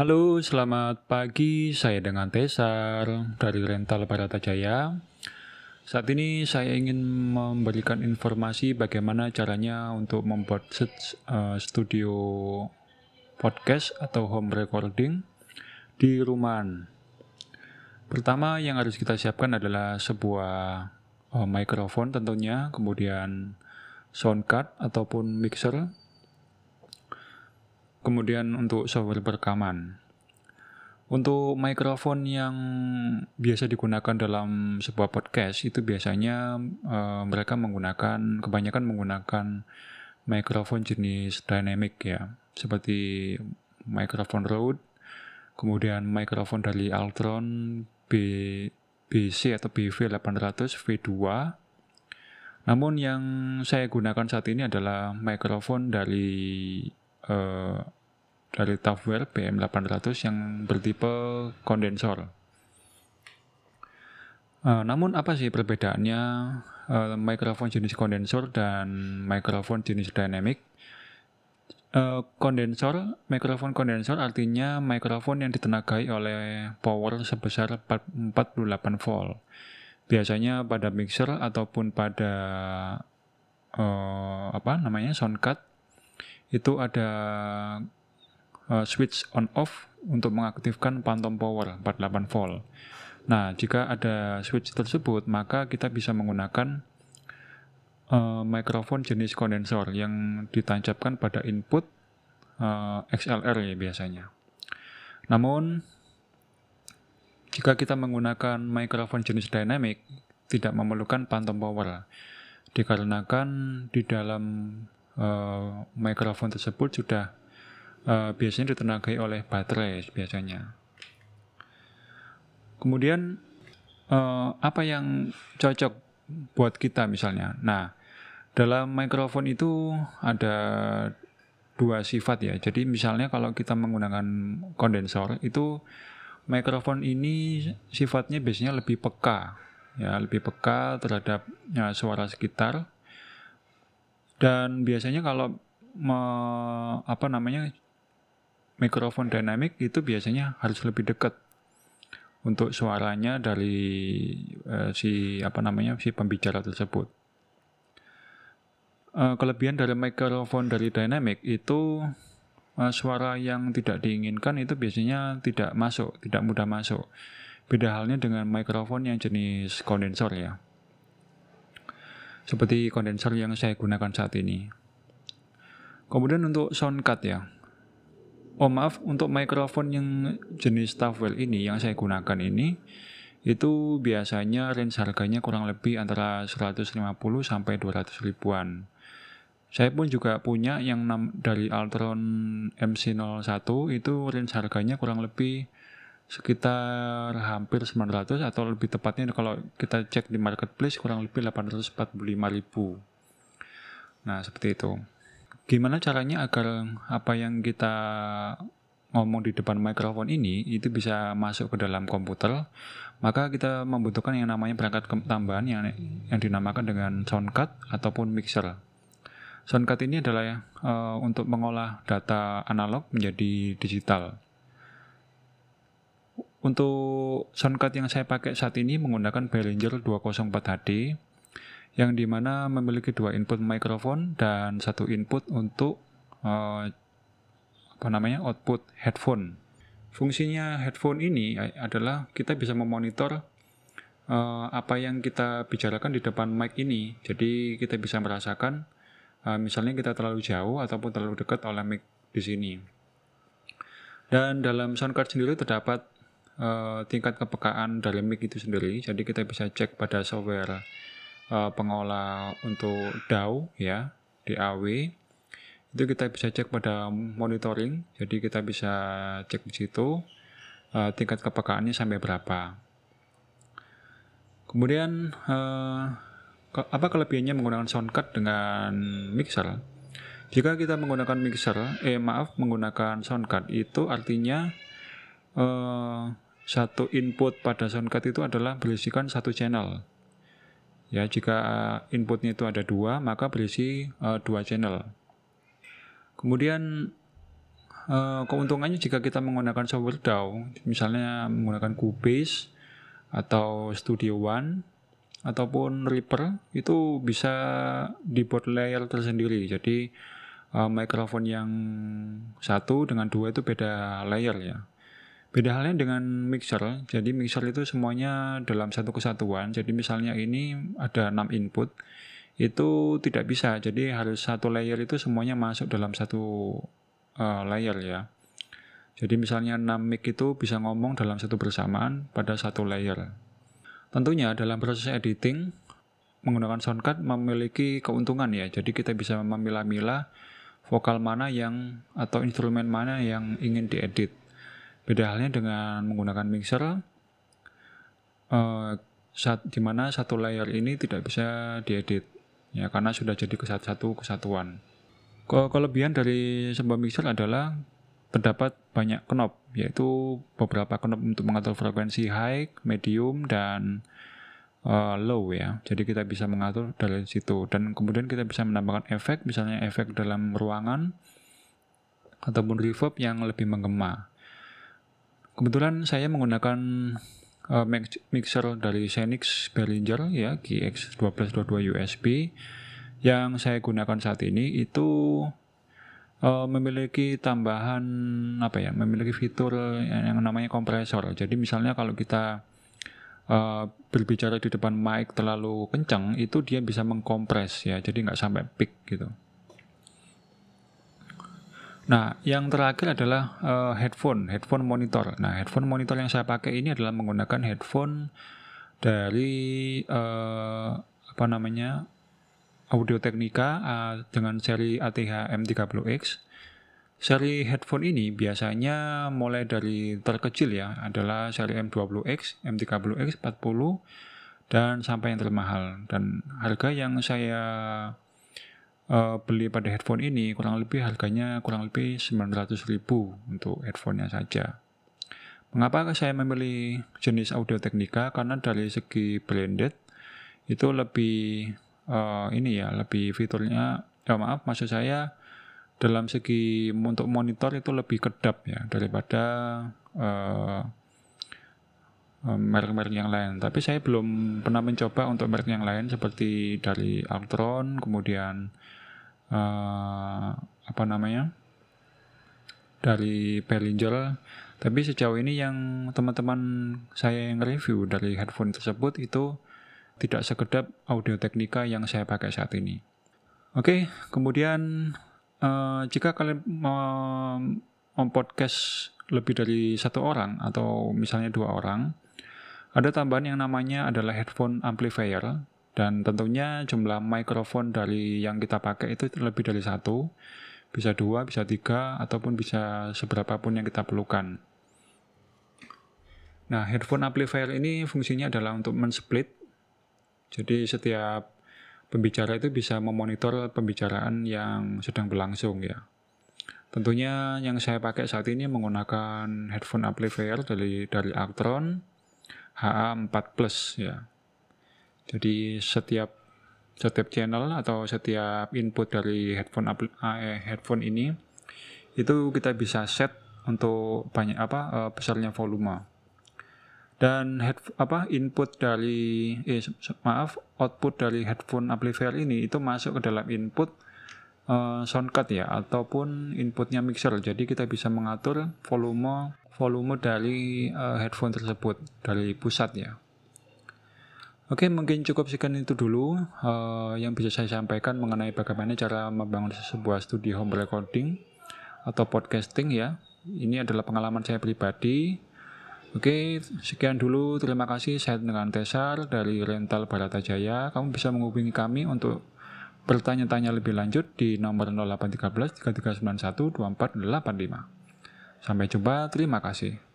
Halo, selamat pagi. Saya dengan Tesar dari Rental Barata Jaya. Saat ini saya ingin memberikan informasi bagaimana caranya untuk membuat uh, studio podcast atau home recording di rumah. Pertama yang harus kita siapkan adalah sebuah uh, mikrofon tentunya, kemudian sound card ataupun mixer kemudian untuk software perekaman. Untuk mikrofon yang biasa digunakan dalam sebuah podcast itu biasanya uh, mereka menggunakan kebanyakan menggunakan mikrofon jenis dynamic ya, seperti mikrofon Rode, kemudian mikrofon dari Altron B, BC atau BV800 V2. Namun yang saya gunakan saat ini adalah mikrofon dari uh, dari Tafware BM800 yang bertipe kondensor. Uh, namun apa sih perbedaannya uh, mikrofon jenis kondensor dan mikrofon jenis dynamic? Uh, kondensor, mikrofon kondensor artinya mikrofon yang ditenagai oleh power sebesar 48 volt. Biasanya pada mixer ataupun pada uh, apa namanya sound card itu ada uh, switch on off untuk mengaktifkan phantom power 48 volt. Nah, jika ada switch tersebut, maka kita bisa menggunakan uh, mikrofon jenis kondensor yang ditancapkan pada input uh, XLR ya biasanya. Namun, jika kita menggunakan mikrofon jenis dynamic, tidak memerlukan phantom power, dikarenakan di dalam uh, mikrofon tersebut sudah uh, biasanya ditenagai oleh baterai biasanya. Kemudian uh, apa yang cocok buat kita misalnya? Nah, dalam mikrofon itu ada dua sifat ya. Jadi misalnya kalau kita menggunakan kondensor itu mikrofon ini sifatnya biasanya lebih peka ya, lebih peka terhadap ya, suara sekitar dan biasanya kalau me, apa namanya mikrofon dynamic itu biasanya harus lebih dekat untuk suaranya dari uh, si apa namanya si pembicara tersebut. Uh, kelebihan dari mikrofon dari dynamic itu uh, suara yang tidak diinginkan itu biasanya tidak masuk, tidak mudah masuk. Beda halnya dengan mikrofon yang jenis kondensor ya seperti kondensor yang saya gunakan saat ini. Kemudian untuk sound card ya. Oh maaf, untuk mikrofon yang jenis Tafwell ini yang saya gunakan ini itu biasanya range harganya kurang lebih antara 150 sampai 200 ribuan. Saya pun juga punya yang dari Altron MC01 itu range harganya kurang lebih sekitar hampir 900 atau lebih tepatnya kalau kita cek di marketplace kurang lebih 845 ribu. Nah seperti itu. Gimana caranya agar apa yang kita ngomong di depan mikrofon ini itu bisa masuk ke dalam komputer? Maka kita membutuhkan yang namanya perangkat tambahan yang yang dinamakan dengan sound card ataupun mixer. Sound card ini adalah uh, untuk mengolah data analog menjadi digital untuk soundcard yang saya pakai saat ini menggunakan Behringer 204 HD yang di mana memiliki dua input mikrofon dan satu input untuk uh, apa namanya output headphone. Fungsinya headphone ini adalah kita bisa memonitor uh, apa yang kita bicarakan di depan mic ini. Jadi kita bisa merasakan uh, misalnya kita terlalu jauh ataupun terlalu dekat oleh mic di sini. Dan dalam soundcard sendiri terdapat uh, tingkat kepekaan dari mic itu sendiri. Jadi kita bisa cek pada software uh, pengolah untuk DAW ya, DAW. Itu kita bisa cek pada monitoring. Jadi kita bisa cek di situ uh, tingkat kepekaannya sampai berapa. Kemudian uh, ke apa kelebihannya menggunakan soundcard dengan mixer? Jika kita menggunakan mixer, eh maaf menggunakan soundcard itu artinya uh, satu input pada soundcard itu adalah berisikan satu channel. Ya, jika inputnya itu ada dua, maka berisi uh, dua channel. Kemudian uh, keuntungannya jika kita menggunakan software DAW, misalnya menggunakan Cubase atau Studio One ataupun Reaper itu bisa dibuat layer tersendiri. Jadi uh, mikrofon yang satu dengan dua itu beda layer ya. Beda halnya dengan mixer, jadi mixer itu semuanya dalam satu kesatuan. Jadi misalnya ini ada 6 input, itu tidak bisa. Jadi harus satu layer itu semuanya masuk dalam satu uh, layer ya. Jadi misalnya 6 mic itu bisa ngomong dalam satu bersamaan pada satu layer. Tentunya dalam proses editing, menggunakan soundcard memiliki keuntungan ya. Jadi kita bisa memilah-milah vokal mana yang atau instrumen mana yang ingin diedit. Beda halnya dengan menggunakan mixer, uh, saat, di mana satu layer ini tidak bisa diedit, ya karena sudah jadi kesatu kesatuan. Kelebihan dari sebuah mixer adalah terdapat banyak knob, yaitu beberapa knob untuk mengatur frekuensi high, medium, dan uh, low ya. Jadi kita bisa mengatur dari situ dan kemudian kita bisa menambahkan efek, misalnya efek dalam ruangan ataupun reverb yang lebih menggema. Kebetulan saya menggunakan uh, mixer dari Xenix Behringer ya GX1222 USB yang saya gunakan saat ini itu uh, memiliki tambahan apa ya memiliki fitur yang, namanya kompresor. Jadi misalnya kalau kita uh, berbicara di depan mic terlalu kencang itu dia bisa mengkompres ya. Jadi nggak sampai peak gitu Nah, yang terakhir adalah uh, headphone, headphone monitor. Nah, headphone monitor yang saya pakai ini adalah menggunakan headphone dari uh, apa namanya Audio Technica uh, dengan seri ATH M30X. Seri headphone ini biasanya mulai dari terkecil ya, adalah seri M20X, M30X, 40, dan sampai yang termahal. Dan harga yang saya uh, beli pada headphone ini kurang lebih harganya kurang lebih 900 ribu untuk headphonenya saja. Mengapa saya memilih jenis Audio Technica? Karena dari segi branded itu lebih uh, ini ya, lebih fiturnya, ya maaf, maksud saya dalam segi untuk monitor itu lebih kedap ya daripada uh, merek-merek yang lain. Tapi saya belum pernah mencoba untuk merek yang lain seperti dari Altron, kemudian uh, apa namanya dari Behringer tapi sejauh ini yang teman-teman saya yang review dari headphone tersebut itu tidak sekedap audio teknika yang saya pakai saat ini. Oke, kemudian uh, jika kalian mau podcast lebih dari satu orang atau misalnya dua orang, ada tambahan yang namanya adalah headphone amplifier dan tentunya jumlah mikrofon dari yang kita pakai itu lebih dari satu, bisa dua, bisa tiga, ataupun bisa seberapa pun yang kita perlukan. Nah, headphone amplifier ini fungsinya adalah untuk men-split. Jadi setiap pembicara itu bisa memonitor pembicaraan yang sedang berlangsung ya. Tentunya yang saya pakai saat ini menggunakan headphone amplifier dari dari Actron HA4 Plus ya. Jadi setiap setiap channel atau setiap input dari headphone eh, headphone ini itu kita bisa set untuk banyak apa uh, besarnya volume. Dan head apa input dari eh maaf output dari headphone amplifier ini itu masuk ke dalam input uh, soundcard ya ataupun inputnya mixer. Jadi kita bisa mengatur volume volume dari uh, headphone tersebut dari pusat ya Oke, mungkin cukup sekian itu dulu uh, yang bisa saya sampaikan mengenai bagaimana cara membangun sebuah studio home recording atau podcasting ya. Ini adalah pengalaman saya pribadi. Oke, sekian dulu. Terima kasih. Saya dengan Tesar dari Rental Baratajaya. Kamu bisa menghubungi kami untuk bertanya-tanya lebih lanjut di nomor 0813 3391 2485. Sampai jumpa. Terima kasih.